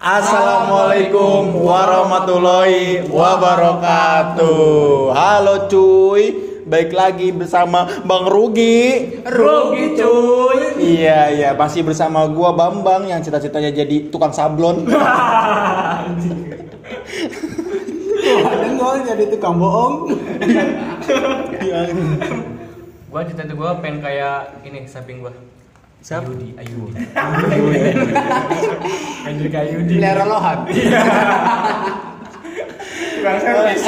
Assalamualaikum warahmatullahi wabarakatuh. Halo cuy, baik lagi bersama Bang Rugi. Rugi cuy. Iya iya, masih bersama gua Bambang yang cita-citanya jadi tukang sablon. Nggak jadi tukang bohong? Gua cita-cita gua pengen kayak ini samping gua. Siapa? Ayudi, Ayudi. Kayak Ayudi. Pelihara lohan. Tukang servis.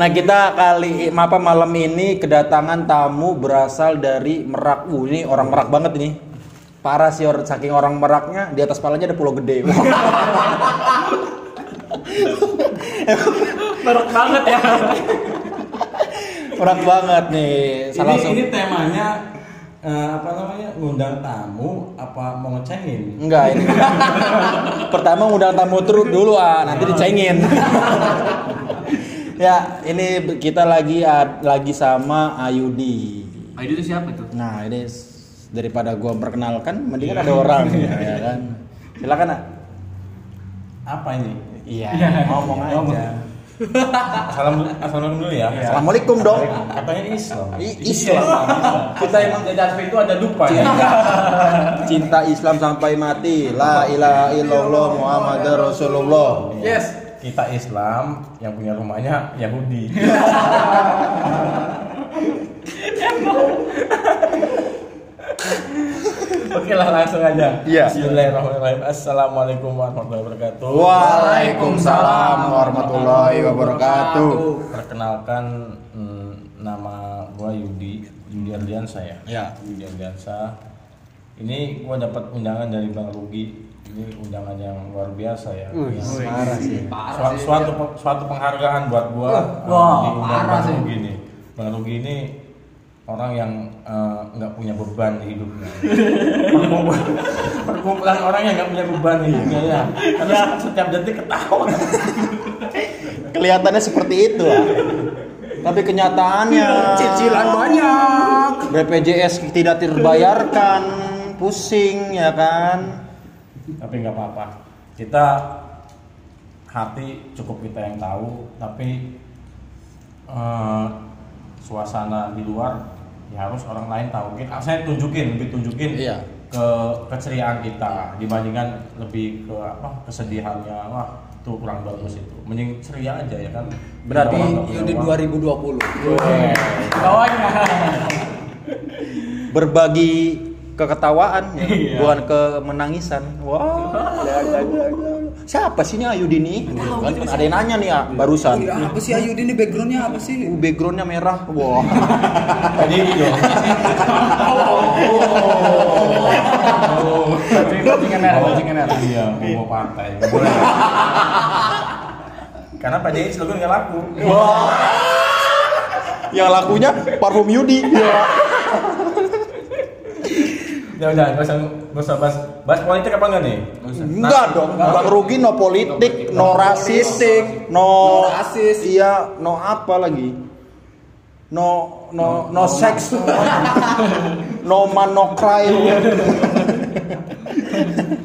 Nah kita kali apa malam ini kedatangan tamu berasal dari Merak. Uh, ini orang Merak banget ini. Parah sih or- saking orang Meraknya di atas palanya ada pulau gede. Merek banget ya. Merak banget nih. Salah ini, satu. ini temanya eh, apa namanya ngundang tamu apa mau ngecengin Enggak ini. Pertama ngundang tamu terus dulu ah, nanti dicengin. ya, ini kita lagi ad- lagi sama Ayudi. Ayudi itu siapa tuh? Nah, ini daripada gua perkenalkan mendingan ada orang ya kan. Silakan, Nak. apa ini Iya, ngomong aja. Assalam, assalamualaikum dulu ya Assalamualaikum dong. katanya Islam I- Islam. kita emang atas itu ada lupa ya Cinta Islam sampai mati. La ilaha illallah Muhammad Rasulullah. Yes. kita Islam yang punya rumahnya Yahudi Oke lah langsung aja. Iya. Bismillahirrahmanirrahim. Assalamualaikum warahmatullahi wabarakatuh. Waalaikumsalam warahmatullahi wabarakatuh. Perkenalkan hmm, nama gua Yudi, Yudi Ardiansa ya. Ya. Yudi Ardiansa. Ini gua dapat undangan dari Bang Rugi. Ini undangan yang luar biasa ya. Yang- Parah sih. Su- suatu suatu penghargaan buat gua wah, diundang parah Bang sih. Rugi ini. Bang Rugi ini orang yang eh, nggak punya beban di hidupnya. Perkumpulan, perkumpulan orang yang nggak punya beban di hidupnya ya. Karena setiap detik ketawa. Kelihatannya seperti itu lah. Tapi kenyataannya Cicilan banyak. BPJS tidak terbayarkan, pusing ya kan. tapi nggak apa-apa kita hati cukup kita yang tahu tapi eh, suasana di luar ya harus orang lain tahu kita saya tunjukin lebih tunjukin Iya. ke keceriaan kita dibandingkan lebih ke apa kesedihannya wah itu kurang bagus itu mending ceria aja ya kan Berarti uang. 2020. Weh. Bawahnya. Berbagi keketawaan ya, Iya. bukan kemenangisan. Wah. Siapa sih ini Ayudi nih? Kan ada yang nanya nih ya, barusan. Wih, apa sih Ayudi ini backgroundnya apa sih? Uh, backgroundnya merah. Wah. tadi dong Bajingan merah, bajingan merah. iya mau nggak boleh karena PDI slogan nggak laku Wah. Yang lakunya parfum Yudi. Ya. Ya udah, nggak usah nggak usah bahas bahas politik apa enggak nih? Nggak usah. Enggak dong, Bang Rugi no politik, no rasis, no, No rasis. Iya, no apa lagi? No no no, sex. no man no crime.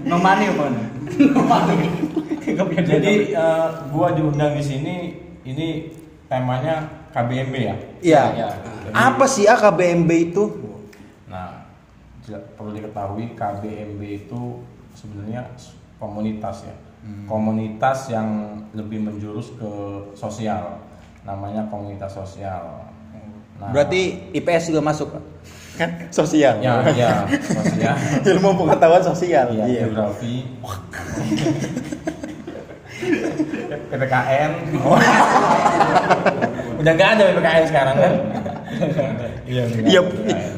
No money apa? Jadi eh, gua diundang di sini ini temanya KBMB ya. Iya. Iya. Apa sih AKBMB itu? Perlu diketahui KBMB itu sebenarnya komunitas ya. Komunitas yang lebih menjurus ke sosial. Namanya komunitas sosial. Nah, Berarti IPS juga masuk? Kan sosial. ya ya sosial. Ilmu pengetahuan sosial. Iya, geografi. PPKN. Udah nggak ada PPKN sekarang kan? Iya, udah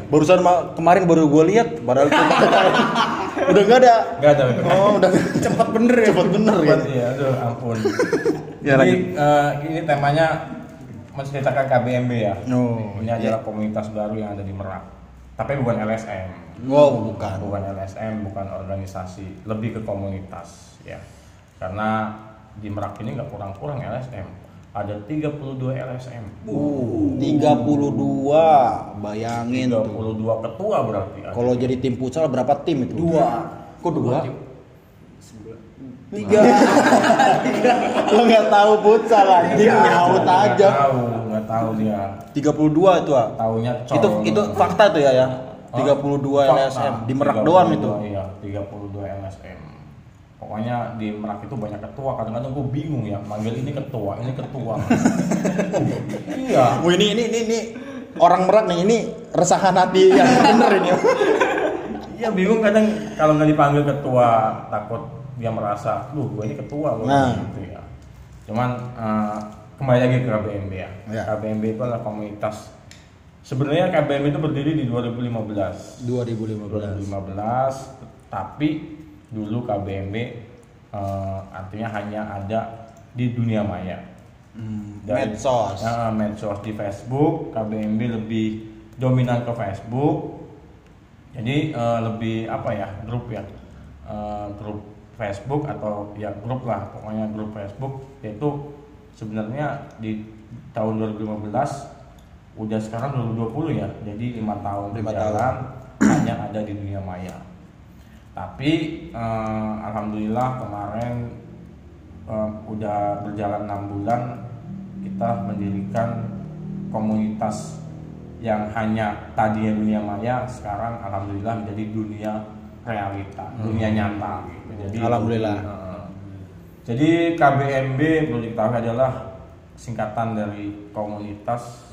Iya, barusan ma- kemarin baru gue lihat, padahal itu udah nggak ada. Nggak ada. Oh, udah cepet bener ya. Cepet bener ya. Iya, aduh ampun. Ya, Jadi lanjut. eh, ini temanya menceritakan KBMB ya. Oh, ini adalah komunitas baru yang ada di Merak. Tapi bukan LSM. Wow, bukan. Bukan LSM, bukan organisasi, lebih ke komunitas ya. Karena di Merak ini nggak kurang-kurang LSM. Ada 32 LSM. Uh, 32. Bayangin tuh. 32 ketua berarti. Kalau jadi tim futsal berapa tim itu? Dua. Kok dua? Tiga. Lo nggak tahu futsal anjing nyaut aja. tahu nggak tahu dia 32 itu ah. tahunya col Itu itu fakta tuh ya ya. Oh, 32 fakta. LSM di Merak doang itu. iya 32 LSM pokoknya di Merak itu banyak ketua kadang-kadang gue bingung ya manggil ini ketua ini ketua iya Wah ini ini ini, ini orang Merak nih ini resahan hati yang bener ini. iya bingung kadang kalau nggak dipanggil ketua takut dia merasa duh gue ini ketua loh Nah. gitu ya cuman eh, kembali lagi ke KBMB ya. Ya. KBMB itu adalah komunitas sebenarnya KBMB itu berdiri di 2015 2015. 2015 tapi dulu KBMB eh, artinya hanya ada di dunia maya. Hmm, Dan- medsos. Ya, medsos di Facebook KBMB lebih dominan ke Facebook. Jadi eh, lebih apa ya grup ya? Eh, grup Facebook atau ya grup lah pokoknya grup Facebook. Itu sebenarnya di tahun 2015 udah sekarang 2020 ya. Jadi lima tahun Lima berjalan hanya ada di dunia maya tapi eh, alhamdulillah kemarin eh, udah berjalan enam bulan kita mendirikan komunitas yang hanya tadinya dunia maya sekarang alhamdulillah menjadi dunia realita dunia nyata gitu. jadi Alhamdulillah. eh, jadi KBMB perlu diketahui adalah singkatan dari komunitas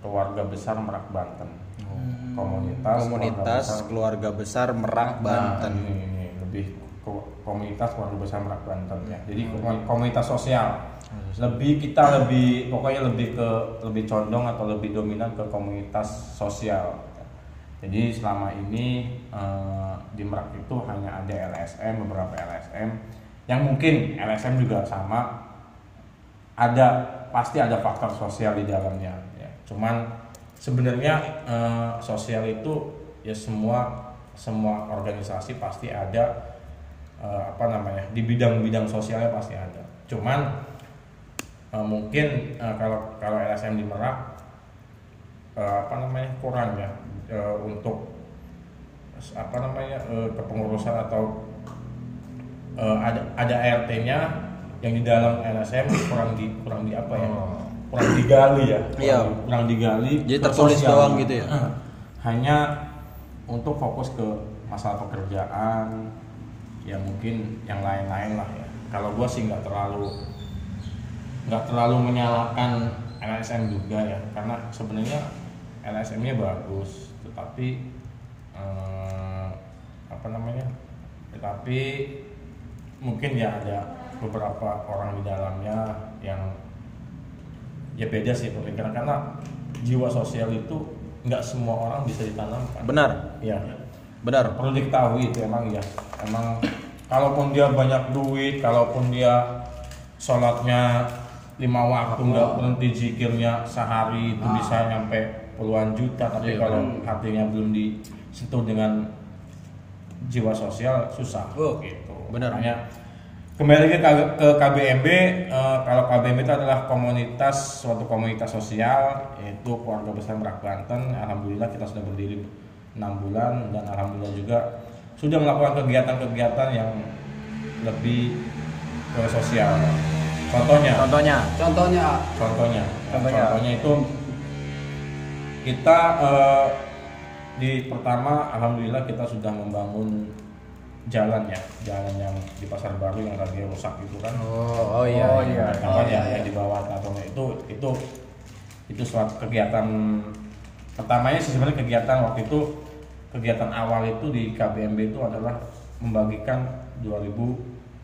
keluarga besar Merak Banten komunitas. Komunitas keluarga besar Merak Banten. Nah, ini, ini lebih ko- komunitas keluarga besar Merak Banten ya. Jadi komu- komunitas sosial. Lebih kita lebih pokoknya lebih ke lebih condong atau lebih dominan ke komunitas sosial. Jadi selama ini eh, di Merak itu hanya ada LSM beberapa LSM yang mungkin LSM juga sama ada pasti ada faktor sosial di dalamnya ya. Cuman sebenarnya eh, sosial itu ya semua semua organisasi pasti ada eh, apa namanya di bidang-bidang sosialnya pasti ada. Cuman eh, mungkin eh, kalau kalau LSM di Merak eh, apa namanya kurang ya eh, untuk apa namanya eh, kepengurusan atau eh, ada ada ART-nya yang di dalam LSM kurang di kurang di apa ya kurang digali ya kurang, Iya. kurang digali Jadi tertulis sosial. doang gitu ya? Hanya untuk fokus ke masalah pekerjaan ya mungkin yang lain-lain lah ya kalau gua sih nggak terlalu nggak terlalu menyalahkan LSM juga ya karena sebenarnya LSM-nya bagus tetapi eh, apa namanya tetapi mungkin ya ada beberapa orang di dalamnya yang ya beda sih pemikiran karena jiwa sosial itu nggak semua orang bisa ditanamkan Benar. ya Benar. perlu diketahui itu emang ya emang kalaupun dia banyak duit kalaupun dia sholatnya lima waktu nggak berhenti zikirnya sehari itu bisa nyampe puluhan juta tapi Iya. kalau hatinya belum disentuh dengan jiwa sosial susah Oh, gitu benar. Makanya kembali lagi ke, ke KBMB eh, kalau KBMB itu adalah komunitas suatu komunitas sosial yaitu keluarga besar Merak Banten. Alhamdulillah kita sudah berdiri enam bulan dan alhamdulillah juga sudah melakukan kegiatan-kegiatan yang lebih ke sosial. Contohnya? Contohnya. Contohnya. Contohnya. Contohnya. contohnya itu kita eh, di pertama alhamdulillah kita sudah membangun jalan ya jalan yang di pasar baru yang lagi rusak itu kan Oh, oh iya. Oh, iya. iya. apa ya yang di bawah atau itu itu itu suatu kegiatan pertamanya sih sebenarnya kegiatan waktu itu kegiatan awal itu di KBMB itu adalah membagikan 2000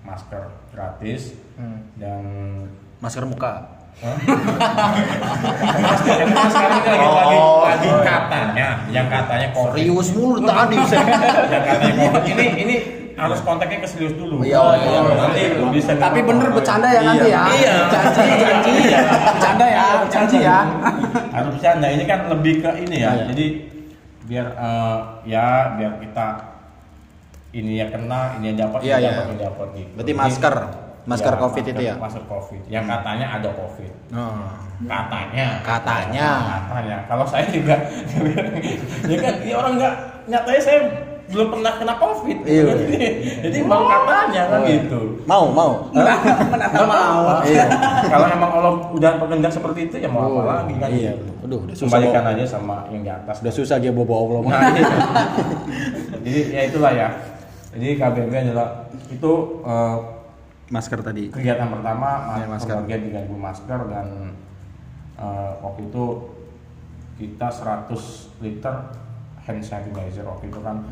masker gratis Hmm. dan Masker muka. Ini lagi lagi, lagi iya. katanya yang katanya covid Serius mulu tadi. yang katanya covid ini ini harus kontaknya ke serius dulu Iya, iya. nanti bisa tapi bener bercanda ya Iya. nanti ya. Iya. Janji, janji. Bercanda ya, janji ya. harus bercanda ini kan lebih ke ini ya Iya. jadi biar eh, ya biar kita ini ya kena ini yang dapat Iya, ini iya. dapat ini dapat gitu Berarti Jadi, masker. Masker ya, COVID masker- itu ya? masker covid yang katanya ada covid Oh. katanya Katanya. katanya kalau saya juga ya kan ini orang nggak nyatanya saya belum pernah kena covid Iya. jadi baru katanya kan gitu Mau, mau. nggak mau Iya. kalau emang Allah udah berkehendak seperti itu ya mau apa lagi kan Iya. Aduh, udah susah. kembalikan bawa- aja sama yang di atas Udah susah dia bawa Allah. Nah, iya. jadi ya itulah ya jadi KBB adalah itu eh, Masker tadi. kegiatan pertama Iya, masker. pembagian 3000 masker dan eh, waktu itu kita 100 liter hand sanitizer waktu itu kan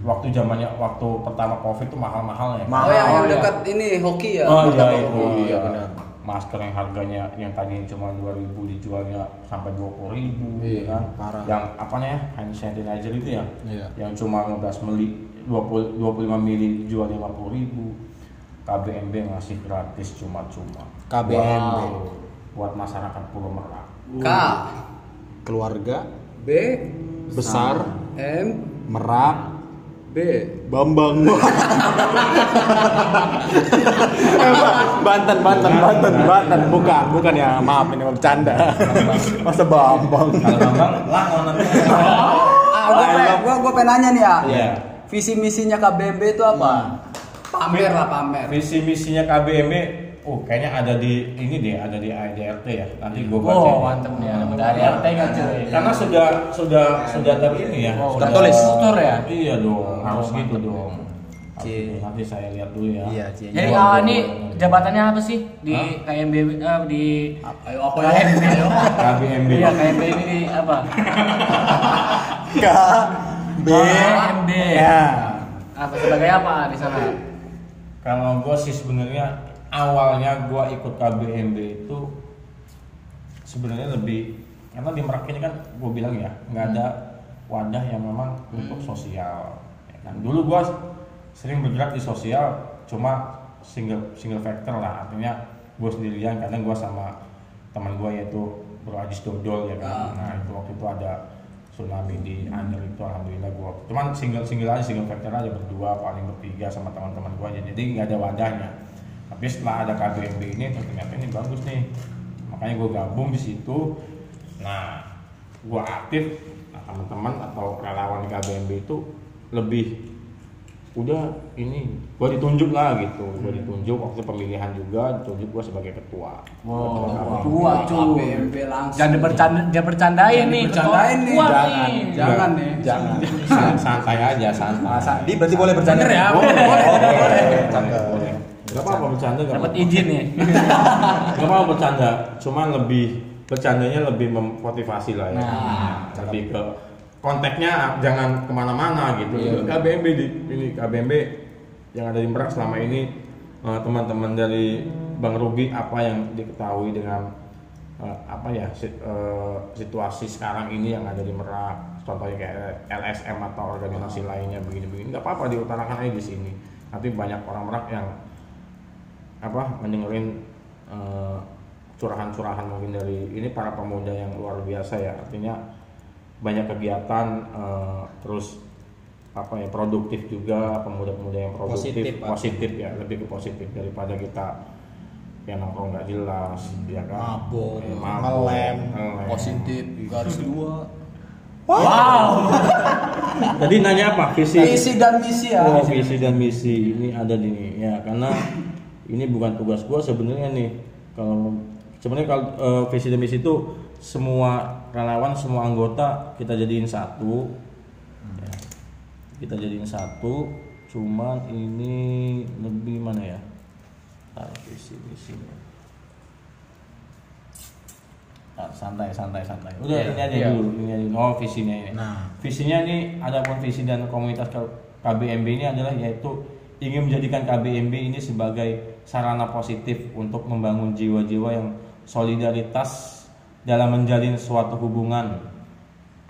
waktu zamannya waktu pertama covid itu mahal-mahal ya Mahal. Oh yang, yang ya. dekat ini hoki ya. oh iya itu hoki. iya, iya benar. masker yang harganya yang tadinya cuma 2000 dijualnya sampai 20000 ribu Iya, kan parah. yang apa nih hand sanitizer itu ya Iya. yang cuma 15 mili 20 25 mili jual 50 ribu KBMB ngasih gratis cuma-cuma KBMB. Wow. buat masyarakat Pulau Merak K Keluarga B besar M Merak B. Bambang. Eh, Banten, Banten, Banten, Banten. Bukan, bukan ya. Maaf ini bercanda. Masa Bambang. kalau Bambang langon nanti Ah, gue pengen, gua, gua pengen nanya nih ya. Iya. Visi misinya KBMB itu apa? Pamer lah pamer. visi misinya KBMB oh kayaknya ada di ini deh ada di ADRT ya nanti gue baca Oh, mantep nih. Ada dari RT kan cuy. karena sudah sudah sudah ter ini ya Oh, sudah tertulis. Struktur ya? iya dong harus gitu dong Cie. nanti saya lihat dulu ya Iya, Cie. Jadi Gua- ah, gua- ini gua- jabatannya apa sih di KMB eh, di Ayo apa ya? Ayo. KBMB Iya KMB ini di apa? K B KMB. Ya. Apa sebagai apa di sana? Kalau gue sih sebenarnya awalnya gue ikut KBMB itu sebenarnya lebih karena di Merak ini kan gue bilang ya nggak ada wadah yang memang untuk sosial. Ya kan? Dulu gue sering bergerak di sosial cuma single single factor lah. Artinya gue sendirian karena gue sama teman gue yaitu Bro Ajis Dodol ya kan? Nah itu waktu itu ada tsunami di Anyer itu alhamdulillah gue cuman single single aja single factor aja berdua paling bertiga sama teman-teman gue aja. Jadi nggak ada wadahnya. Tapi setelah ada KBMB ini ternyata ini bagus nih. Makanya gue gabung di situ. Nah gue aktif nah, teman-teman atau relawan di KBMB itu lebih udah ini gue ditunjuk lah gitu gue ditunjuk waktu pemilihan juga ditunjuk gue sebagai ketua Wow, Ketua cuy. Jangan bercanda, jangan bercandain Jangan nih. dibercandain ketua nih. Jangan. nih. Jangan nih. Jangan. San- santai aja santai Masa di berarti boleh bercanda. Bener ya? Boleh. boleh boleh nggak apa-apa bercanda nggak Dapat izin nih. nggak apa-apa bercanda cuma lebih bercandanya lebih memotivasi lah ya Nah, lebih ke konteksnya jangan ke mana-mana gitu. Iya. KBMB di ini KBMB yang ada di Merak selama ini eh, teman-teman dari Bang Ruby apa yang diketahui dengan eh, apa ya eh, situasi sekarang ini yang ada di Merak? Contohnya kayak LSM atau organisasi lainnya begini-begini. Nggak apa-apa diutarakan aja di sini. Nanti banyak orang Merak yang apa mendengarin curahan-curahan mungkin dari ini para pemuda yang luar biasa ya. Artinya banyak kegiatan eh, terus apa ya produktif juga pemuda-pemuda yang produktif Positif, positif ya lebih ke positif daripada kita yang nongkrong nggak jelas ya kan Mabok, Eh, ngelem, ngelem. Positif garis dua. Wow. Tadi nanya apa visi Visi dan misi ya. Oh, visi dan misi ini ada di nih ya karena ini bukan tugas gua sebenarnya nih kalau sebenarnya kalau eh, visi dan misi itu semua relawan semua anggota kita jadiin satu. Ya. kita jadiin satu cuman ini lebih mana ya? Ah, visi misinya Ah, santai santai santai. Udah Iya, ini aja dulu ini aja oh visinya ini. Nah. visinya ini ada pun visi dan komunitas KBMB ini adalah yaitu ingin menjadikan KBMB ini sebagai sarana positif untuk membangun jiwa-jiwa yang solidaritas dalam menjalin suatu hubungan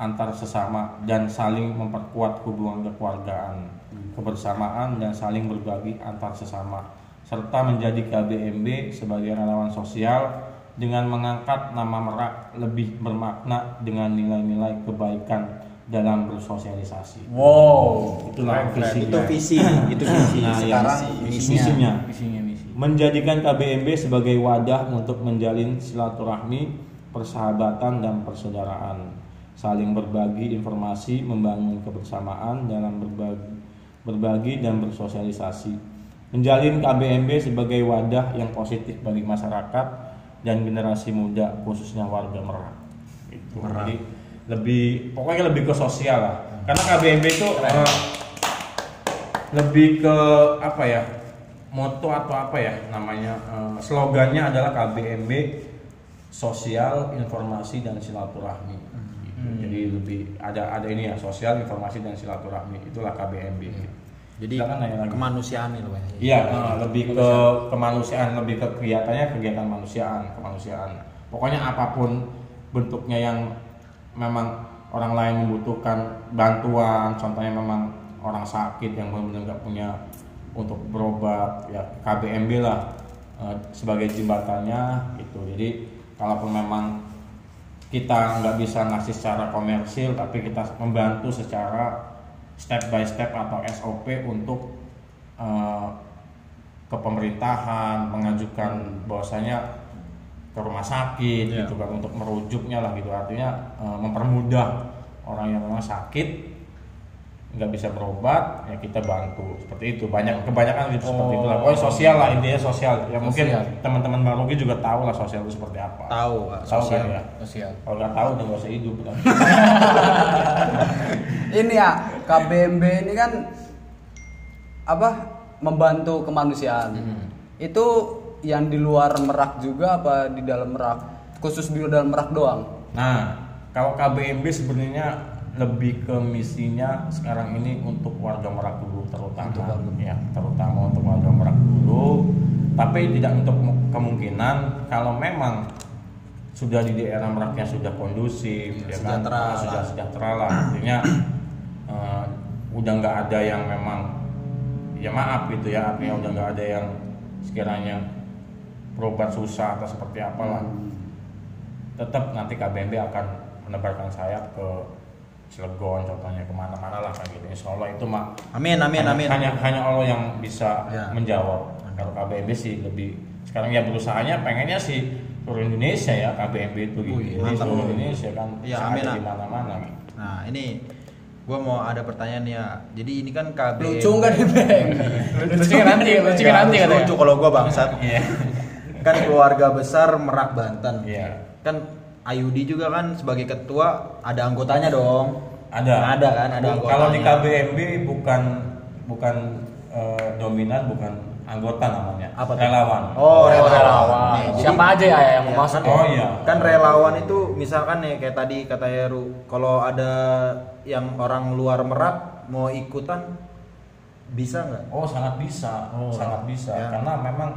antar sesama dan saling memperkuat hubungan kekeluargaan, kebersamaan dan saling berbagi antar sesama serta menjadi KBMB sebagai relawan sosial dengan mengangkat nama Merak lebih bermakna dengan nilai-nilai kebaikan dalam bersosialisasi. Wow. Itulah visi. Itu visi, itu visi. Nah, Sekarang yang misinya. misinya Visinya misi. menjadikan KBMB sebagai wadah untuk menjalin silaturahmi, persahabatan dan persaudaraan saling berbagi informasi, membangun kebersamaan dalam berbagi, berbagi dan bersosialisasi, menjalin KBMB sebagai wadah yang positif bagi masyarakat dan generasi muda khususnya warga Merak. Itu. Jadi lebih pokoknya lebih ke sosial lah. Karena KBMB itu eh, lebih ke apa ya moto atau apa ya namanya eh, slogannya adalah KBMB sosial informasi dan silaturahmi Gitu. jadi lebih ada ada ini ya sosial informasi dan silaturahmi itulah KBMB Jadi Silakan nanya lagi. kemanusiaan itu Pak. Iya, eh, lebih ke kemanusiaan, lebih ke kegiatannya kegiatan manusiaan, kemanusiaan. Pokoknya apa pun bentuknya yang memang orang lain membutuhkan bantuan, contohnya memang orang sakit yang benar-benar nggak punya untuk berobat, ya KBMB lah eh, sebagai jembatannya gitu. Jadi kalaupun memang kita nggak bisa ngasih secara komersil, tapi kita membantu secara step by step atau SOP untuk eh, ke pemerintahan mengajukan bahwasanya ke rumah sakit Iya. gitu kan untuk merujuknya lah gitu artinya eh, mempermudah orang yang memang sakit nggak bisa berobat ya kita bantu seperti itu banyak kebanyakan gitu seperti itu lah pokoknya sosial lah intinya sosial ya mungkin Sosial. teman-teman Bang Rugi juga tahu lah sosial itu seperti apa Tahu, Pak. tahu Sosial. kan ya Sosial. kalau nggak tahu udah nggak usah hidup kan. ini ya KBMB ini kan apa membantu kemanusiaan itu yang di luar Merak juga apa di dalam Merak khusus di dalam Merak doang Nah, kalau KBMB sebenarnya lebih ke misinya sekarang ini untuk warga Merak dulu terutama. Ya, terutama untuk warga Merak dulu. Tapi tidak untuk kemungkinan kalau memang sudah di daerah Merak yang sudah kondusif, ya kan, sejahtera lah. sudah sejahtera lah, artinya eh, udah nggak ada yang memang ya maaf gitu ya, artinya udah nggak ada yang sekiranya berobat susah atau seperti apalah. Tetap nanti KBMB akan menebarkan sayap ke Cilegon contohnya ke mana-mana lah kayak gitu Insya Allah itu mah Amin, amin, hanya, amin. hanya hanya Allah yang bisa Ya. menjawab kalau KBMB sih lebih sekarang ya berusahanya pengennya sih seluruh Indonesia ya KBMB itu gitu Wih, Jadi mantap. seluruh Indonesia kan bisa amin, di mana-mana Nah, ini gua mau ada pertanyaan ya. Jadi ini kan KBMB. lucu nggak nih Bang? Lucunya nanti, Nggak, nanti katanya. Lucu kalau gua bangsat. Iya. kan keluarga besar Merak Banten. Iya. Kan Ayudi juga kan sebagai ketua ada anggotanya dong. ada Ada kan, ada Bu- kalau di anggotanya. KBMB bukan bukan eh, dominan bukan anggota namanya Apa tuh? relawan Oh, relawan. Relawan. Nih, jadi- Siapa aja ya yang mau masuk? Oh iya. Kan relawan itu misalkan nih kayak tadi kata Heru, kalau ada yang orang luar Merak mau ikutan bisa nggak? Oh sangat bisa, Oh, sangat bisa. ya. Karena memang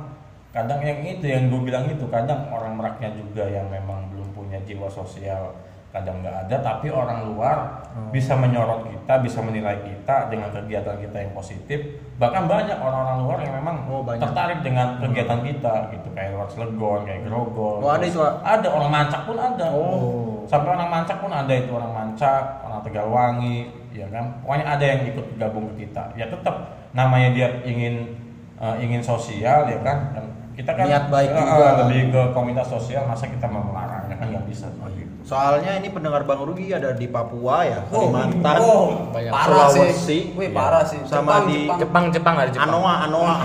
kadang yang itu yang gue bilang itu kadang orang meraknya juga yang memang belum punya jiwa sosial kadang nggak ada tapi orang luar Oh. bisa menyorot kita bisa menilai kita dengan kegiatan kita yang positif. Bahkan banyak orang-orang luar yang memang Oh, banyak. tertarik dengan kegiatan kita gitu. Kayak luar Cilegon kayak Grogol Oh, ada itu, ada orang Mancak pun ada. Oh. sampai orang Mancak pun ada itu orang Mancak orang Tegalwangi ya kan? Pokoknya ada yang ikut gabung ke kita. Ya tetap namanya dia ingin eh, ingin sosial ya kan? Dan kita kan Niat baik eh, juga. eh, lebih ke komunitas sosial masa kita mau melarangnya kan nggak bisa seperti itu Soalnya ini pendengar Bang Rugi ada di Papua ya, Kalimantan, oh, Banyak. parah Sulawesi, sih wih iya. parah sih Sama Jepang, di Jepang. Jepang, ada Jepang. Anoa, Anoa.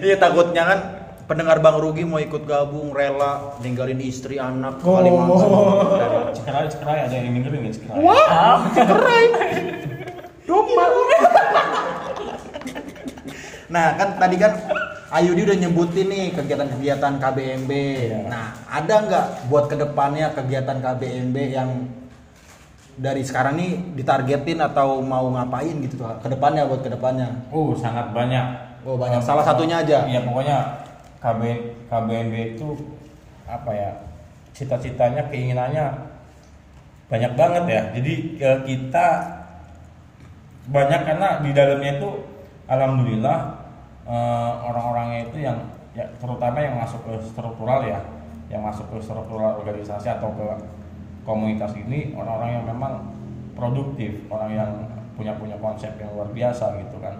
Iya takutnya kan pendengar Bang Rugi mau ikut gabung rela ninggalin istri anak ke Kalimantan. Dari- Cekerai cekerai ada yang dengerin nggak cekerai Nah kan tadi kan Ayudi udah nyebutin nih kegiatan-kegiatan KBMB. Nah ada nggak buat ke depannya kegiatan KBMB yang dari sekarang nih ditargetin atau mau ngapain gitu tuh ke depannya buat ke depannya? uh sangat banyak Oh, banyak. Eh, Salah satunya aja. iya pokoknya KB KBNB itu apa ya cita-citanya keinginannya banyak banget ya jadi eh, kita banyak karena di dalamnya itu alhamdulillah eh, orang-orangnya itu yang ya terutama yang masuk ke struktural ya yang masuk ke struktural organisasi atau ke komunitas ini orang-orang yang memang produktif orang yang punya punya konsep yang luar biasa gitu kan.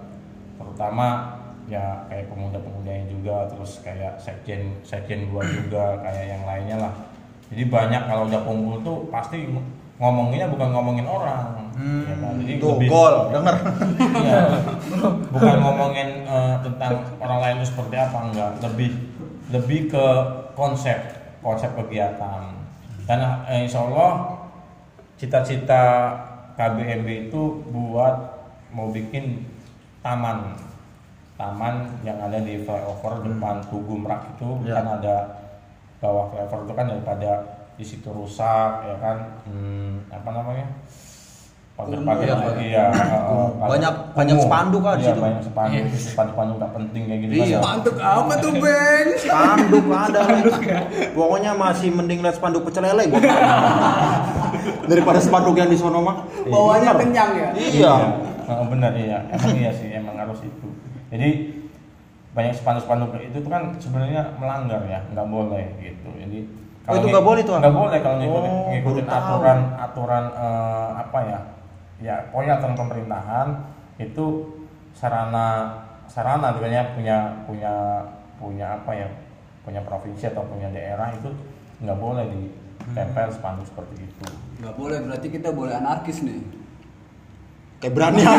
Terutama ya kayak pemuda-pemudanya juga terus kayak sekjen sekjen gua juga kayak yang lainnya lah. Jadi banyak kalau udah kumpul tuh pasti ngomonginnya bukan ngomongin orang. ya kan? Jadi Tuh, lebih- gol, denger. Iya. bukan ngomongin eh, tentang orang lain itu seperti apa enggak lebih lebih ke konsep konsep kegiatan dan eh, insya Allah cita-cita KBMB itu buat mau bikin taman taman yang ada di flyover depan Tugu Merak itu Ya. kan ada bawah flyover itu kan daripada di situ rusak ya kan hmm, apa namanya pagar-pagar Iya, iya, iya, eh, Banyak- kumuh. banyak spanduk kan di iya, situ. banyak spanduk spanduk-spanduk nggak penting kayak gitu Iya. ya. Spanduk apa tuh, Ben? Spanduk ada. Pokoknya masih mending lihat spanduk pecel lele gua. Daripada spanduk yang di sono mah. Bawahnya Bener. kenyang ya? Iya. Nah, benar iya emang iya sih emang harus itu jadi banyak spanduk-spanduk itu tuh kan sebenarnya melanggar ya nggak boleh gitu jadi Oh, itu nggak boleh tuh, nggak boleh kalau ngikutin, Oh, ngikutin baru tahu. aturan aturan eh, apa ya ya pokoknya aturan pemerintahan itu sarana sarana sebenarnya punya punya punya apa ya punya provinsi atau punya daerah itu nggak boleh ditempel spanduk seperti itu Nggak boleh, berarti kita boleh anarkis nih. Kayak berani.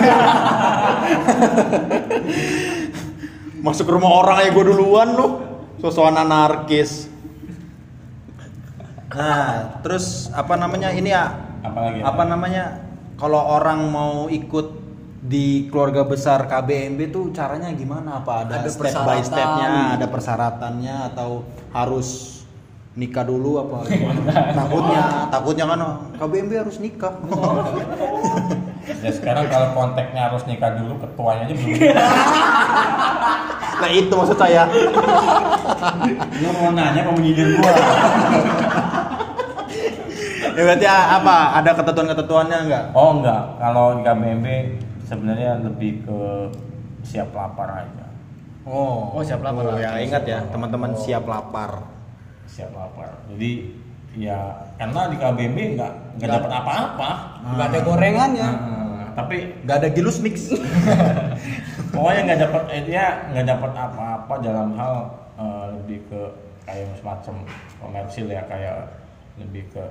Masuk ke rumah orang aja gue duluan lu. Sosokan anarkis. Nah, terus apa namanya ini ya? Apalagi? Apa namanya? Kalau orang mau ikut di keluarga besar KBMB tuh caranya gimana? Apa ada, Ada step by stepnya, ada persyaratannya atau harus nikah dulu apa gimana? takutnya, takutnya kan oh, KBMB harus nikah. Ya sekarang kalau konteksnya harus nikah dulu ketuanya aja belum. nah itu maksud saya. Lu mau nanya mau menyindir gua. Ya berarti apa? Ada ketentuan-ketentuannya enggak? Oh enggak, kalau di KBMB sebenarnya lebih ke siap lapar aja. Oh, Oh, siap lapar. Oh, ya ingat ya, teman-teman siap lapar. Siap lapar. Jadi ya karena di KBMB enggak enggak dapat apa-apa. Nggak ada gorengannya. Nah, tapi Gak ada gilus mix. pokoknya nggak dapat eh, dia nggak dapat apa-apa dalam hal eh, lebih ke kayak semacam komersil ya kayak lebih ke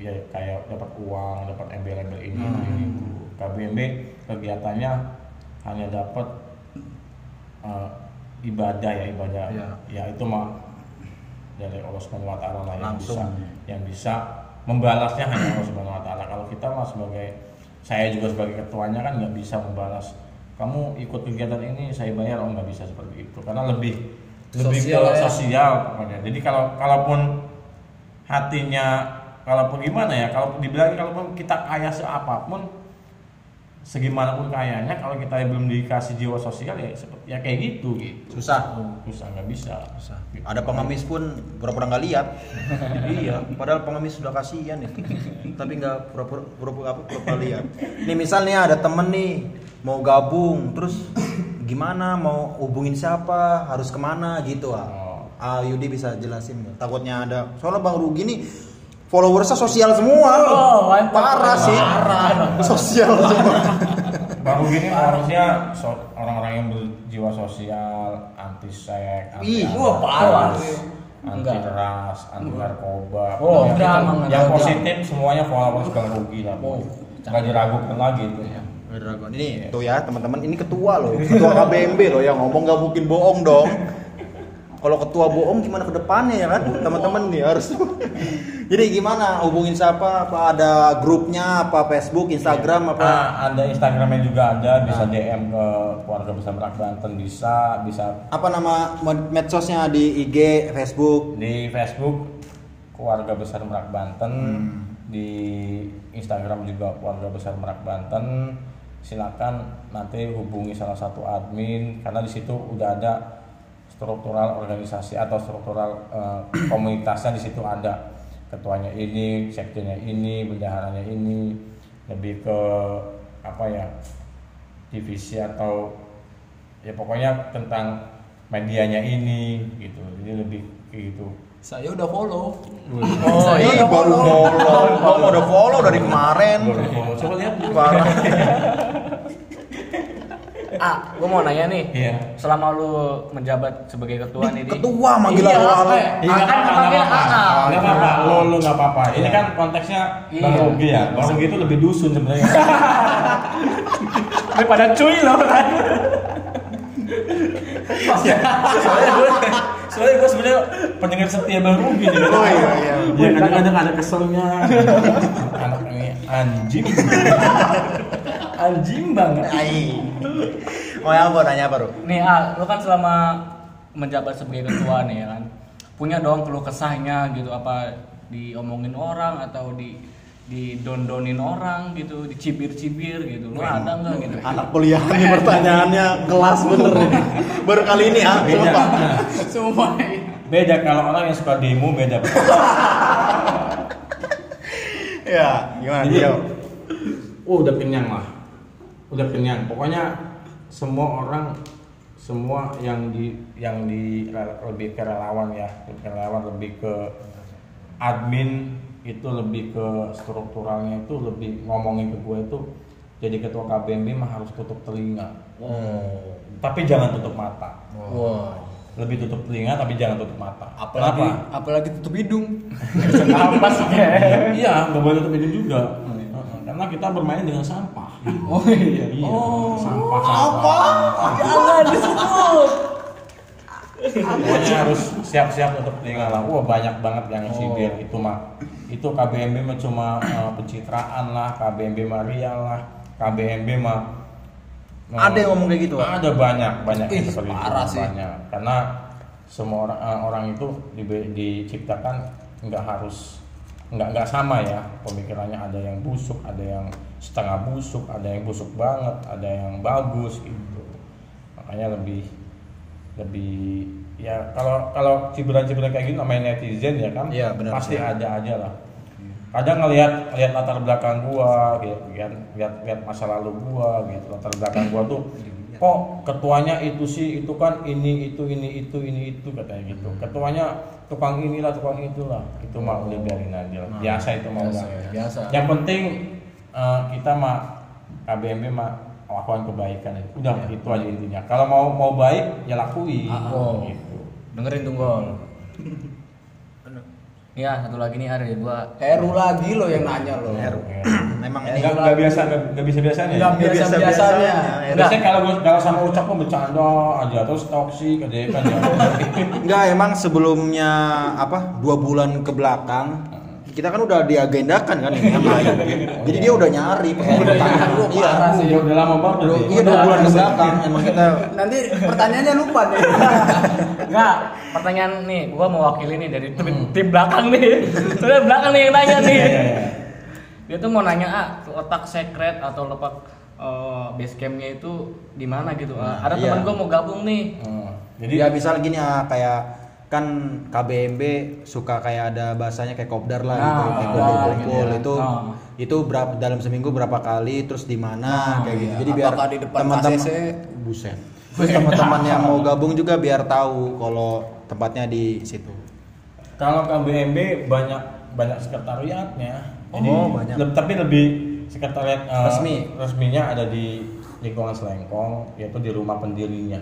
ya kayak dapat uang dapat embel-embel ini Hmm. ini. KBMB kegiatannya hanya dapat eh, ibadah ya ibadah Iya. ya itu mah dari Allah Subhanahu wa taala lah yang Langsung. bisa yang bisa membalasnya hanya Allah Subhanahu wa taala. Kalau kita mah sebagai saya juga sebagai ketuanya kan nggak bisa membalas kamu ikut kegiatan ini saya bayar oh nggak bisa seperti itu karena lebih lebih Sosial ke ya. sosial pokoknya jadi kalau kalaupun hatinya kalaupun gimana ya kalau dibilang kalaupun kita kaya seapapun segimanapun kayanya kalau kita belum dikasih jiwa sosial ya seperti ya kayak gitu gitu Susah. susah nggak bisa Ada pengemis pun pura-pura nggak lihat. iya, padahal pengemis sudah kasihan itu. Tapi nggak pura-pura pura-pura apa pura-pura lihat. Nih misalnya ada temen nih mau gabung, terus gimana mau hubungin siapa, harus ke mana gitu ah. Oh. Ah, Yudi bisa jelasin nggak? Takutnya ada. Soalnya Bang Rugi nih followersnya sosial semua. Oh, mantap. Parah sih. Sosial semua. baru gini harusnya so- orang-orang yang berjiwa sosial anti seks anti Ih, wah, parah. anti Enggak. keras anti narkoba Oh, yang, enggak, itu- emang yang enggak. positif semuanya followers bang rugi lah Oh, nggak diragukan lagi itu Dragon. Ini tuh ya teman-teman, ini ketua loh, ketua KBMB loh yang ngomong nggak mungkin bohong dong. Kalau ketua bohong gimana ke depannya ya kan, teman-teman nih harus. Jadi gimana hubungin siapa? Apa ada grupnya? Apa Facebook, Instagram? Apa? Ah, ada Instagramnya juga ada bisa Ah. DM ke keluarga besar Merak Banten bisa bisa Apa nama med- medsosnya di IG, Facebook? di Facebook keluarga besar Merak Banten Hmm. di Instagram juga keluarga besar Merak Banten silakan nanti hubungi salah satu admin karena di situ udah ada struktural organisasi atau struktural eh, komunitasnya di situ ada ketuanya ini sekjennya ini bendaharanya ini lebih ke apa ya divisi atau ya pokoknya tentang medianya ini gitu jadi lebih kayak gitu Saya udah follow. Oh, iya baru follow. Gua udah follow dari kemarin. coba lihat Parah. A, gue mau nanya nih. Iya. Selama lu menjabat sebagai ketua nih ketua manggil iya, eh, Iya kan apa-apa, panggil nggak apa-apa. A. Nggak apa-apa, lo lo nggak apa-apa. Ini kan konteksnya Iya. Bang Rugi ya. Bang itu lebih dusun sebenarnya. Daripada cuy lo kan. soalnya gue, soalnya gue sebenarnya pendengar setia Bang Rugi nih. Oh, iya, iya. Dia kadang-kadang ada keselnya. Anak ini anjing. anjing banget. Ai. Mau yang apa nanya apa, Bro? Nih A, lu kan selama menjabat sebagai ketua nih ya kan. Punya dong keluh kesahnya gitu apa diomongin orang atau di didondonin orang gitu, dicibir-cibir gitu. Lu ada nggak gitu? Anak kuliah nih pertanyaannya kelas bener nih. Baru kali ini ah, Beda. sumpah. Semua. Beda kalau orang yang suka demo beda. Ya, gimana Jadi, dia? Oh, udah kenyang lah. Udah kenyang. Pokoknya semua orang semua yang di yang di lebih ke relawan ya, lebih ke relawan lebih ke admin itu lebih ke strukturalnya itu lebih ngomongin ke gue itu jadi ketua KBMB mah harus tutup telinga. Oh. Tapi jangan tutup mata. Wah. Lebih tutup telinga tapi jangan tutup mata. apalagi Kenapa? apalagi tutup hidung Apa sih? Iya, nggak boleh tutup hidung juga. Karena kita bermain dengan sampah. oh iya Iya, sampah sampah. Jangan disebut. Pokoknya harus siap-siap untuk telinga lah. Wah banyak banget yang sibir itu mah. Itu KBMB mah cuma eh, pencitraan lah, KBMB mah rial lah, KBMB mah. eh, Ada yang ngomong kayak gitu? Ada banyak banyak Ih, seperti itu, parah sih. banyak. Karena semua orang eh, orang itu dibe- diciptakan nggak harus nggak nggak sama ya pemikirannya ada yang busuk ada yang setengah busuk ada yang busuk banget ada yang bagus gitu makanya lebih lebih ya kalau kalau cibiran-cibiran kayak gitu namanya netizen ya kan Iya, benar, pasti benar. ada aja lah. Kadang ngelihat lihat latar belakang gua gitu kan lihat lihat masa lalu gua gitu. Latar belakang gua tuh kok ketuanya itu sih itu kan ini itu ini itu ini itu katanya gitu. Ketuanya tukang inilah tukang itulah. Itu mah udah biarin aja lah. biasa itu mah biasa ya, biasa. Yang penting eh, kita mah KBMB mah lakukan kebaikan itu. Udah itu aja intinya. Kalau mau mau baik ya lakuin. Oh. gitu. Dengerin tuh gol. Iya, satu lagi nih ada gua. Heru lagi lo yang nanya lo. Heru. Memang ini nggak nggak biasa nggak nggak bisa biasanya Nggak ya? biasa biasanya biasanya kalau gua kalau sama ucap mah bercanda aja. Terus toksik aja kan ya? Enggak, emang sebelumnya apa? Dua bulan ke belakang kita kan udah diagendakan kan ini yang lain. Jadi dia udah nyari Udah nyari, lu Iya. sih. ya udah lama banget berarti. Iya dua bulan ke belakang emang kita nanti pertanyaannya lupa nih Enggak, pertanyaan nih, gua mewakili nih dari tim, tim belakang nih. Soalnya belakang nih yang nanya nih. Iya, iya, iya. Dia tuh mau nanya ah, letak secret atau letak eh, base campnya itu di mana gitu. Ah, ada iya. teman gua mau gabung nih. Hmm, jadi jadi ya misal gini ya kayak kan KBMB suka kayak ada bahasanya kayak kopdar lah gitu, Nah, kayak kumpul-kumpul gitu ya. itu Nah. itu berapa dalam seminggu berapa kali terus di mana Nah, kayak gitu. iya. Jadi biar teman-teman buset. Terus teman-teman yang mau gabung juga biar tahu kalau tempatnya di situ. kalau KBMB banyak banyak sekretariatnya jadi Oh, banyak. leb- tapi lebih sekretariat eh, Resmi. resminya ada di lingkungan Selengkong yaitu di rumah pendirinya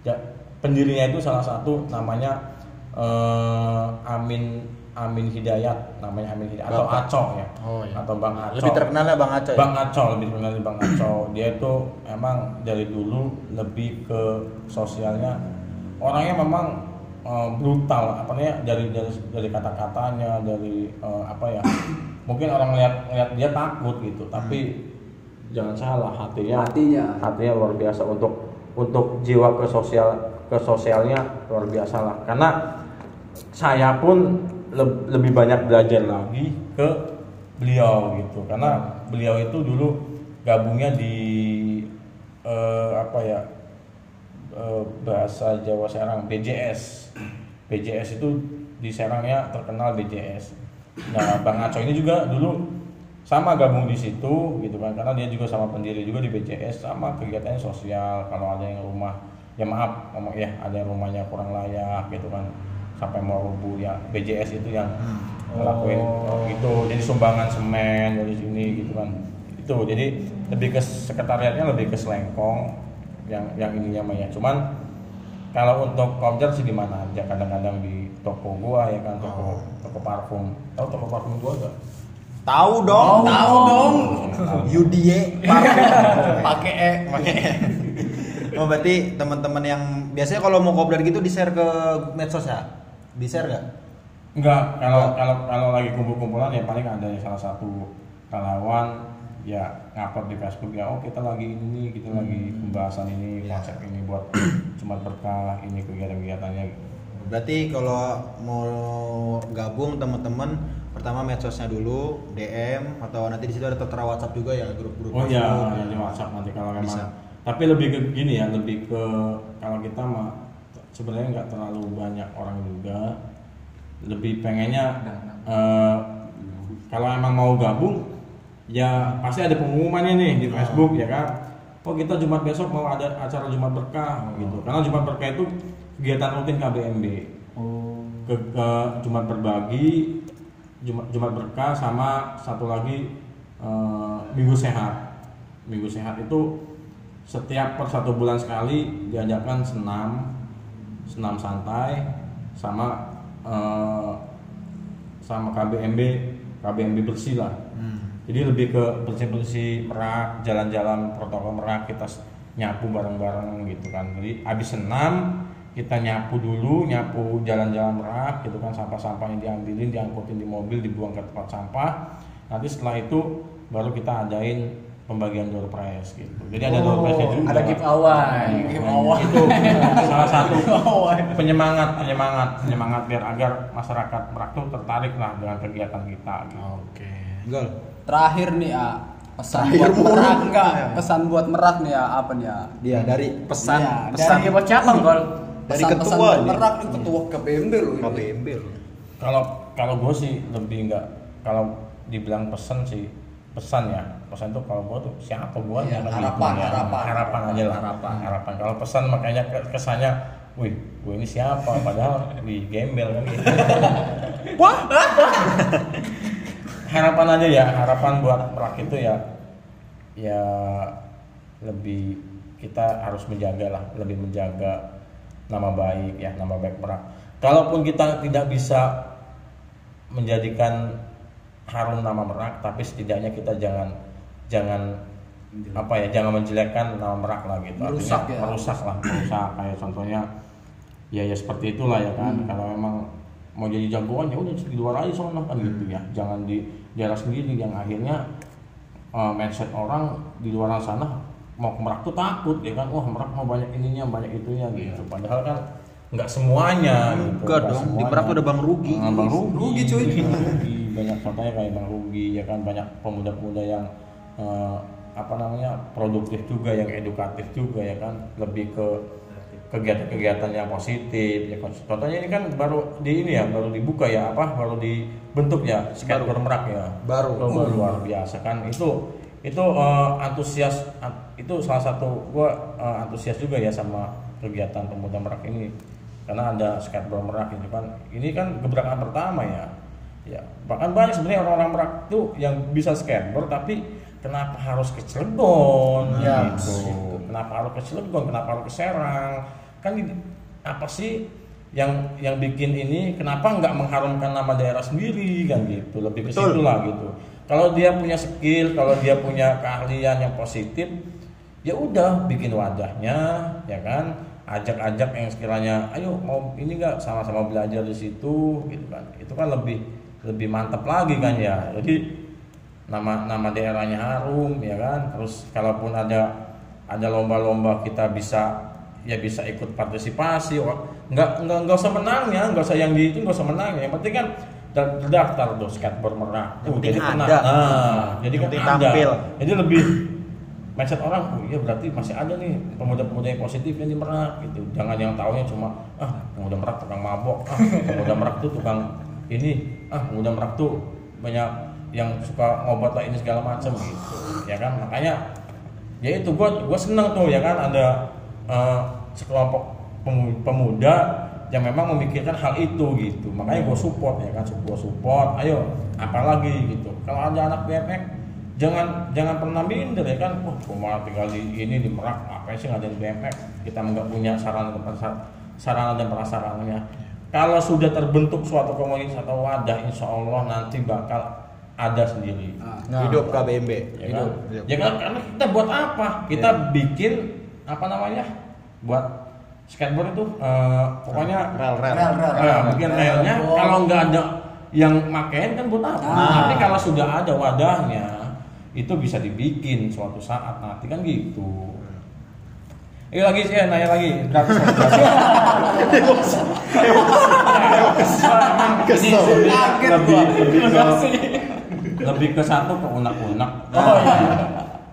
ya, pendirinya itu salah satu namanya eh, Amin Amin Hidayat namanya Amin Hidayat atau Bapak. Aco ya Oh, iya. atau Bang Aco Lebih terkenalnya Bang Aceh. Bang Aco lebih terkenal di Bang Aco dia itu emang dari dulu lebih ke sosialnya orangnya memang eh, brutal apa namanya dari dari dari kata-katanya dari eh, apa ya mungkin orang lihat lihat dia takut gitu tapi jangan salah hatinya Hatinya. hatinya luar biasa untuk untuk jiwa ke sosial ke sosialnya luar biasa lah karena saya pun leb- lebih banyak belajar lagi ke beliau gitu. Karena beliau itu dulu gabungnya di eh, apa ya eh, bahasa Jawa Serang BJS BJS itu di Serangnya terkenal BJS nah Bang Aco ini juga dulu sama gabung di situ gitu kan karena dia juga sama pendiri juga di BJS sama kegiatannya sosial. Kalau ada yang rumah ya maaf ngomong ya ada yang rumahnya kurang layak gitu kan sampai mau rubuh ya BJS itu yang ngelakuin gitu jadi sumbangan semen dari sini gitu kan itu jadi lebih ke sekretariatnya lebih ke Selengkong yang yang ininya mah ya cuman kalau untuk kopdar sih di mana aja kadang-kadang di toko gua ya kan toko toko parfum tahu toko parfum gua gak Tahu dong. Tahu dong. Yudie. Pakai e. Pakai. Oh berarti teman-teman yang biasanya kalau mau kopdar gitu di share ke medsos ya? Di share gak? Enggak, kalau kalau kalau lagi kumpul-kumpulan ya paling ada yang salah satu relawan ya ngupload di Facebook ya oh kita lagi ini kita lagi pembahasan ini konsep ini buat cuma berkah ini kegiatan-kegiatannya gitu. Berarti kalau mau gabung teman-teman pertama medsosnya dulu DM atau nanti di situ ada tertera WhatsApp juga ya grup-grup Oh iya, ya, di WhatsApp nanti kalau memang. Bisa. Tapi lebih ke gini ya, lebih ke kalau kita mah sebenarnya nggak terlalu banyak orang juga. Lebih pengennya eh, kalau emang mau gabung, ya pasti ada pengumumannya nih di Facebook ya kan. Oh kita Jumat besok mau ada acara Jumat berkah gitu. Karena Jumat berkah itu kegiatan rutin KBMB. Ke, ke Jumat berbagi, Jumat, Jumat berkah sama satu lagi eh, Minggu sehat. Minggu sehat itu setiap per satu bulan sekali diadakan senam, senam santai sama eh, sama KBMB, KBMB bersih lah. Jadi lebih ke bersih-bersih merak, jalan-jalan protokol merak kita nyapu bareng-bareng gitu kan. Jadi habis senam kita nyapu dulu, nyapu jalan-jalan merak gitu kan sampah-sampahnya diambilin, diangkutin di mobil, dibuang ke tempat sampah. Nanti setelah itu baru kita adain pembagian door prize gitu. Jadi ada door prize juga. Ada giveaway. Giveaway. Itu salah satu penyemangat, penyemangat, penyemangat biar agar masyarakat Merak tuh tertarik lah dengan kegiatan kita gitu. Oke. Gol. Terakhir nih ya pesan Terakhir buat merak enggak? Pesan buat merak nih ya apa nih ya? Dia dari pesan Iya, pesan Dari buat siapa gol? Dari Pesan-pesan ketua buat nih. merak nih ketua KBMB loh. KBMB loh. Kalau kalau gue sih lebih enggak kalau dibilang pesan sih pesan ya pesan tuh kalau gue tuh siapa gue Iya, harapan, harapan. harapan aja lah. Harapan. harapan. Kalau pesan makanya ke- kesannya wih gue ini siapa? Padahal di gembel kan gitu. Harapan aja ya. Harapan buat merak itu ya ya lebih kita harus menjaga lah. Lebih menjaga nama baik ya nama baik merak kalaupun kita tidak bisa menjadikan harum nama merak tapi setidaknya kita jangan jangan apa ya jangan menjelekkan nama merak lah gitu. Merusak Artinya ya. merusak lah merusak. Kayak contohnya ya ya seperti itulah ya kan. Kalau memang mau jadi jagoan ya udah di luar aja soalnya kan gitu ya. Jangan di daerah sendiri yang akhirnya uh, mindset orang di luar sana mau ke merak tuh takut ya kan. Wah merak mau banyak ininya banyak itunya gitu. Padahal kan nggak semuanya gitu, Enggak dong, di semuanya. Merak tuh ada Bang Rugi. Ah, bang Rugi. Rugi, cuy. Bang Rugi. banyak contohnya kayak bang Rugi ya kan. Banyak pemuda-pemuda yang eh, apa namanya produktif juga yang edukatif juga ya kan? Lebih ke kegiatan-kegiatan yang positif ya kan? Contohnya ini kan baru di ini ya baru dibuka ya apa? Baru dibentuk ya skateboard merak ya. Baru. Oh, baru luar biasa kan? Itu itu eh, antusias an- itu salah satu gua eh, antusias juga ya sama kegiatan pemuda merak ini. Karena ada skateboard merak ini kan. Ini kan gebrakan pertama ya. Ya bahkan banyak sebenarnya orang-orang merak tuh yang bisa skateboard tapi kenapa harus ke Cilegon? Ya, gitu. Kenapa harus ke Cilegon? Kenapa harus ke Serang? Kan apa sih yang yang bikin ini kenapa nggak mengharumkan nama daerah sendiri? Kan gitu. Lebih ke situ lah gitu. Kalau dia punya skill kalau dia punya keahlian yang positif ya udah bikin wadahnya ya kan? Ajak-ajak yang sekiranya ayo mau ini nggak? Sama-sama belajar di situ gitu kan. Itu kan lebih lebih mantap lagi kan ya. Jadi nama nama daerahnya harum ya kan terus kalaupun ada ada lomba-lomba kita bisa ya bisa ikut partisipasi wah, nggak nggak nggak usah menangnya nggak usah yang di itu nggak usah menangnya yang penting kan da- terdaftar tuh skateboard merah penting jadi pernah. ada. nah jadi Yang kan ada tampil. jadi lebih mindset orang oh iya berarti masih ada nih pemuda-pemuda yang positif yang di Merak gitu jangan yang taunya cuma ah pemuda Merak tukang mabok ah pemuda Merak tuh tukang ini ah pemuda Merak tuh banyak yang suka ngobat lah ini segala macam gitu ya kan? Makanya ya itu gua gua seneng tuh ya kan? Ada eh, sekelompok pemu- pemuda yang memang memikirkan hal itu gitu. Makanya gue support ya kan? Gua support ayo apalagi gitu. Kalau ada anak BMX jangan jangan pernah minder ya kan? Wah cuma tinggal di ini di Merak apa sih nggak ada BMX kita nggak punya sarana dan sarana dan prasarananya kalau sudah terbentuk suatu komunitas atau wadah insya Allah nanti bakal ada sendiri. Nah, Hidup KBMB. ya kan? Ya kan? Karena kita buat apa? Kita bikin apa namanya? Buat skateboard itu eh, pokoknya Rel rel. Rel, rel. eh, bikin relnya. kalau nggak ada yang makein kan buat apa? Tapi kalau sudah ada wadahnya itu bisa dibikin suatu saat nanti kan gitu. Eh lagi sih nanya lagi. Gratis gratis. Kesel. Ini lebih lebih ke lebih ke satu ke unak-unak. Oh, iya.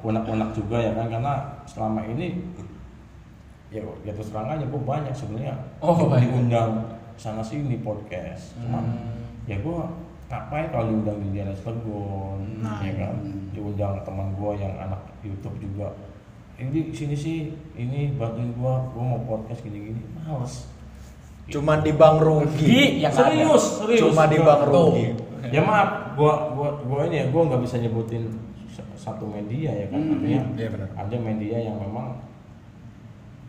Unak-unak juga ya kan karena selama ini ya ya terus terang aja gue banyak sebenarnya Oh, banyak. diundang sana sini podcast cuman Hmm. ya gue ngapain kalau diundang di daerah Cilegon Nah, ya kan diundang teman gue yang anak YouTube juga ini sini sih ini bantuin gue gue mau podcast gini-gini males Cuma di Bang Rugi. yang serius serius Cuma di Bang Rugi. Ya maaf gua gua gua ini ya gua nggak bisa nyebutin satu media ya kan artinya iya benar. ada media yang memang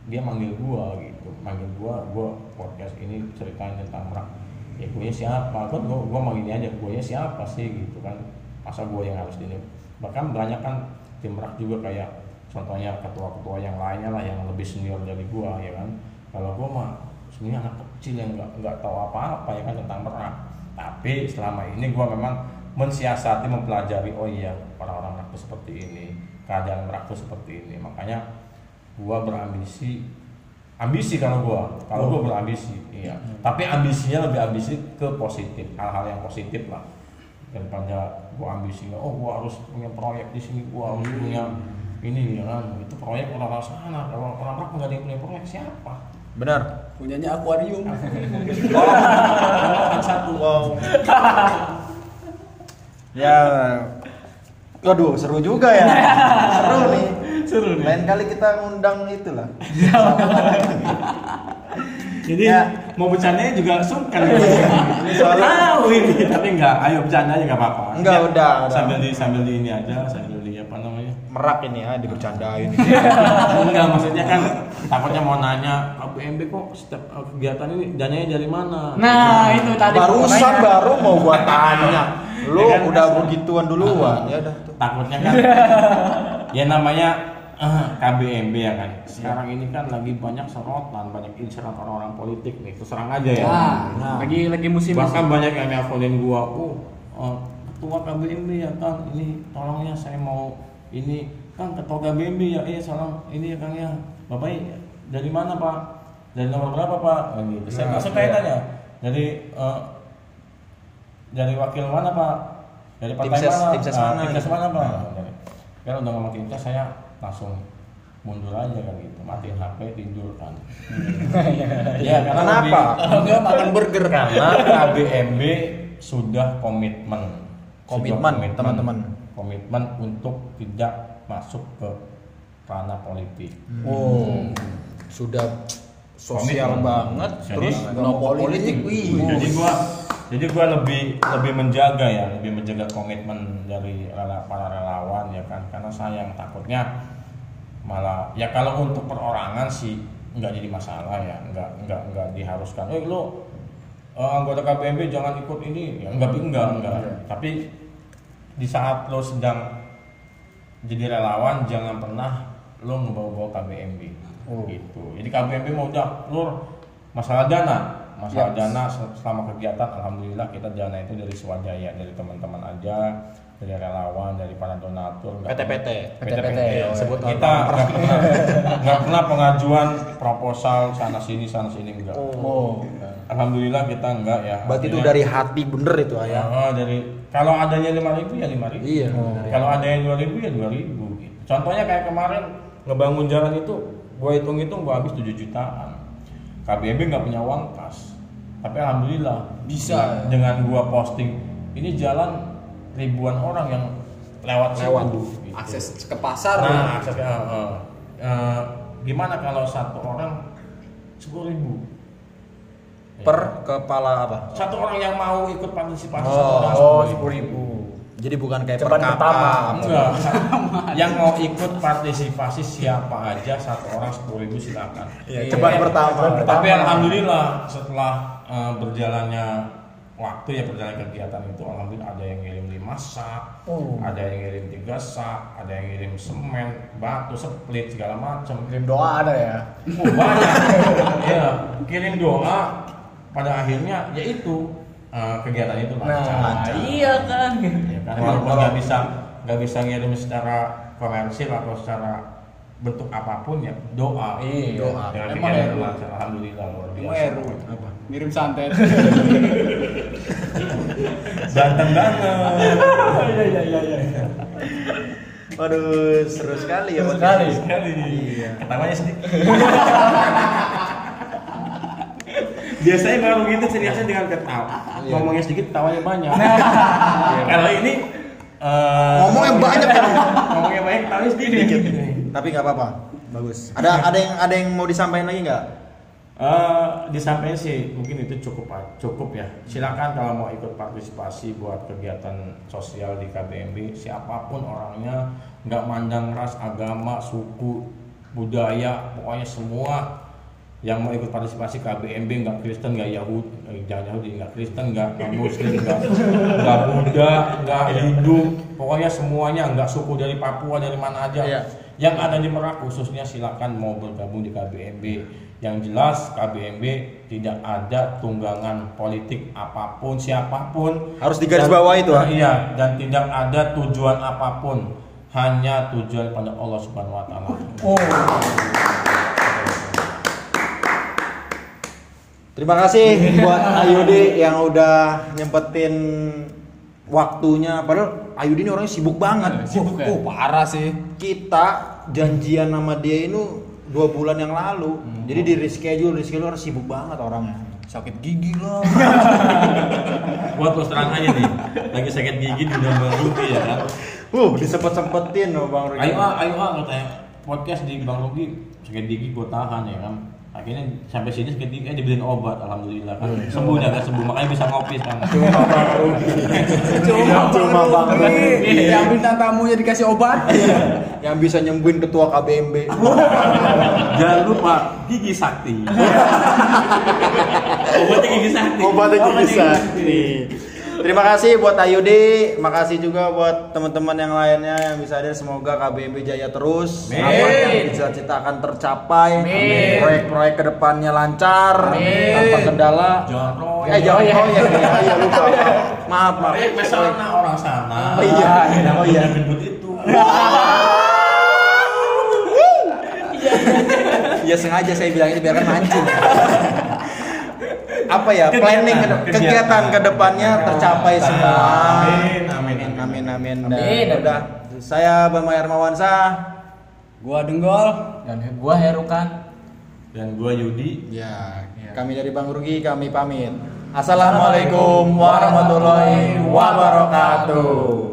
dia manggil gua gitu. Manggil gua gua podcast ini ceritain tentang merak ya gue siapa? Kan gua gua manggil aja gue siapa sih gitu kan. Masa gua yang harus ini? Bahkan banyak kan tim merak juga kayak contohnya ketua-ketua yang lainnya lah yang lebih senior dari gua ya kan. Kalau gua mah sebenarnya anak kecil yang nggak nggak tahu apa-apa ya kan tentang merak tapi selama ini gua memang mensiasati mempelajari oh iya orang-orang itu seperti ini keadaan itu seperti ini. Makanya gua berambisi ambisi kalau gua kalau gua berambisi iya. Tapi ambisinya lebih ambisi ke positif hal-hal yang positif lah. Daripada gua ambisi oh gua harus punya proyek di sini gua harus punya ini ya kan. Itu proyek orang-orang sana kalau orang merak nggak ada yang punya proyek siapa Benar. punyanya akuarium satu Ya. Waduh, seru juga ya. seru nih. Seru nih. Lain kali kita ngundang itulah. Jadi Ya. mau bercandanya juga sungkan. Ini soalnya- tahu ini tapi enggak, ayo bercanda aja enggak apa-apa. Enggak, Ya, udah, udah. Sambil di sambil di ini aja, sambil? Merak ini ya, dibercandain. enggak, maksudnya kan takutnya mau nanya, KBMB kok setiap uh, kegiatan ini dananya dari mana? Nah, itu tadi Barusan pokoknya. baru mau gua tanya. Lu Ya kan? udah begituan duluan. Ya udah tuh. Takutnya kan ya namanya eh, KBMB ya kan. Sekarang ini kan lagi banyak sorotan, banyak inceran orang-orang politik nih. Terus terang aja ya. Nah, lagi lagi musim bahkan banyak yang nelfonin gua oh eh, ketua KBMB ya kang ini tolong ya saya mau ini kang ketua KBMB ya. Iya salam. Ini ya kang ya. Bapak ini dari mana pak? Dari nomor berapa pak? Oh, gitu. saya Nah, kayak iya. tanya. Dari eh, dari wakil mana pak? Dari partai Tim ses- mana? tim ses Ah, mana tim ses gitu. mana pak? Nah. Kalau udah ngomong tim ses saya langsung mundur aja kan gitu. Matiin HP tidur kan ya karena Kenapa? lebih- Enggak makan burger. Karena KBMB sudah komitmen. Komitmen, teman-teman. Komitmen untuk tidak masuk ke ranah politik. Oh, sudah sosial Komitmen. banget Jadi- terus no politik. Wih. jadi gua jadi gua lebih lebih menjaga ya lebih menjaga komitmen dari rela- para relawan ya kan. Karena sayang takutnya malah ya kalau untuk perorangan sih nggak jadi masalah ya nggak nggak nggak diharuskan. Eh lo eh, anggota KBMB jangan ikut ini. Ya enggak enggak enggak tapi di saat lo sedang jadi relawan jangan pernah lo ngebawa-bawa KBMB gitu. Jadi KBMB mau udah lo masalah dana. Masalah Yes. dana sel- selama kegiatan alhamdulillah kita dana itu dari swadaya dari teman-teman aja dari relawan dari para donatur PT-PT. PT-PT, oh, sebut kita nggak pernah nggak pernah pengajuan proposal sana sini sana sini enggak. Oh. Alhamdulillah kita enggak ya Berarti itu dari hati bener itu ayah. Oh, dari kalau adanya lima ribu ya lima ribu. Iya. Kalau adanya dua ribu ya dua ribu. Gitu. Contohnya kayak kemarin ngebangun jalan itu, gua hitung-hitung gua habis 7 jutaan. KBMB nggak punya uang kas, tapi alhamdulillah Bisa. dengan gua posting ini jalan ribuan orang yang lewat Lewat. situ, gitu. akses ke pasar Nah, akses eh, eh. Eh, gimana kalau satu orang sepuluh ribu? Per kepala apa? Satu orang yang mau ikut partisipasi Oh, satu orang oh, 10.000. ribu. Jadi bukan kayak Cepat per pertama. Enggak. yang mau ikut partisipasi siapa aja satu orang sepuluh ribu silakan. Iya, cepat pertama. Tapi alhamdulillah setelah eh, berjalannya waktu ya berjalan kegiatan itu alhamdulillah ada yang ngirim lima sak, ada yang ngirim tiga sak, ada yang ngirim semen, batu, split segala macam. Kirim doa ada ya. Oh, banyak. ya, kirim doa pada akhirnya yaitu eh, kegiatan itu lancar. Nah, iya kan. Ya kan walaupun nggak bisa nggak bisa ngirim secara komersil atau secara bentuk apa pun ya doa Iya. doa dengan Emang Eru. lancar alhamdulillah luar biasa Eru. Apa? Ngirim santet. ganteng banget Iya iya iya iya. Waduh, seru sekali ya Seru podcast. sekali. Iya. ketawanya sedikit biasanya kalau begitu seriusnya dengan ketawa Iya. ngomongnya sedikit ketawanya banyak kalau ini eh, Ngomongnya banyak ya. ngomongnya banyak ketawanya sedikit Tapi nggak apa-apa. Bagus. Ada ada yang ada yang mau disampaikan lagi nggak? Eh, disampaikan sih mungkin itu cukup cukup ya. Silakan kalau mau ikut partisipasi buat kegiatan sosial di KBMB siapa pun orangnya nggak mandang ras, agama, suku, budaya, pokoknya semua yang mau ikut partisipasi KBMB nggak Kristen nggak Yahudi eh, jangan Yahudi nggak Kristen nggak Muslim nggak nggak Buddha nggak Hindu. Pokoknya semuanya nggak suku dari Papua dari mana aja. Iya. yang ada di Merak khususnya silakan mau bergabung di KBMB yang jelas KBMB tidak ada tunggangan politik apa pun siapa pun. Harus digaris Dan- bawah itu, ah. iya dan tidak ada tujuan apa pun. Hanya tujuan pada Allah Subhanahu Wa Taala. Oh. Terima kasih buat Ayudi yang udah nyempetin waktunya. Padahal Ayudi ini orangnya sibuk banget. Sibuk ya? Oh, parah sih. Kita janjian sama dia ini dua bulan yang lalu. Jadi di reschedule, reschedule orang sibuk banget orangnya. Sakit gigi lah. buat terus terang aja nih lagi sakit gigi di Bang Rugi ya kan Uh, disempet-sempetin loh Bang Rugi. ayo ah ayo ah katanya podcast di Bang Rugi sakit gigi gue tahan ya kan akhirnya sampai sini sakit gigi eh dibeliin obat alhamdulillah kan sembuh dah sembuh makanya bisa ngopi sekarang Cuma Bang. Cuma Cuma Bang. Yang bintang tamunya dikasih obat. Yang bisa nyembuhin ketua KBMB. jangan lupa gigi sakti obatnya gigi sakti Obatnya gigi sakti. Terima kasih buat Ayudi, makasih juga buat teman-teman yang lainnya yang bisa hadir. Semoga KBMB jaya terus. Amin. Apa yang cita-cita akan tercapai. Amin. Proyek-proyek ke depannya lancar, Amin. tanpa kendala. roy Eh oh ya, ya, ya, lupa. Maaf, maaf. proyek sana orang sana Oh iya, yang oh iya. gendut itu Ya sengaja saya bilang ini biar kan mancing. Apa ya Kegiatan, planning ke- kegiatan. kegiatan ke depannya tercapai semua. Amin, amin, amin, amin. amin. Amin, Dan amin. udah, saya Bang Hermawansa. Gua denggol. Dan gua Herukan. dan gua Yudi Ya, kami dari Bang Rugi kami pamit. Assalamualaikum warahmatullahi wabarakatuh.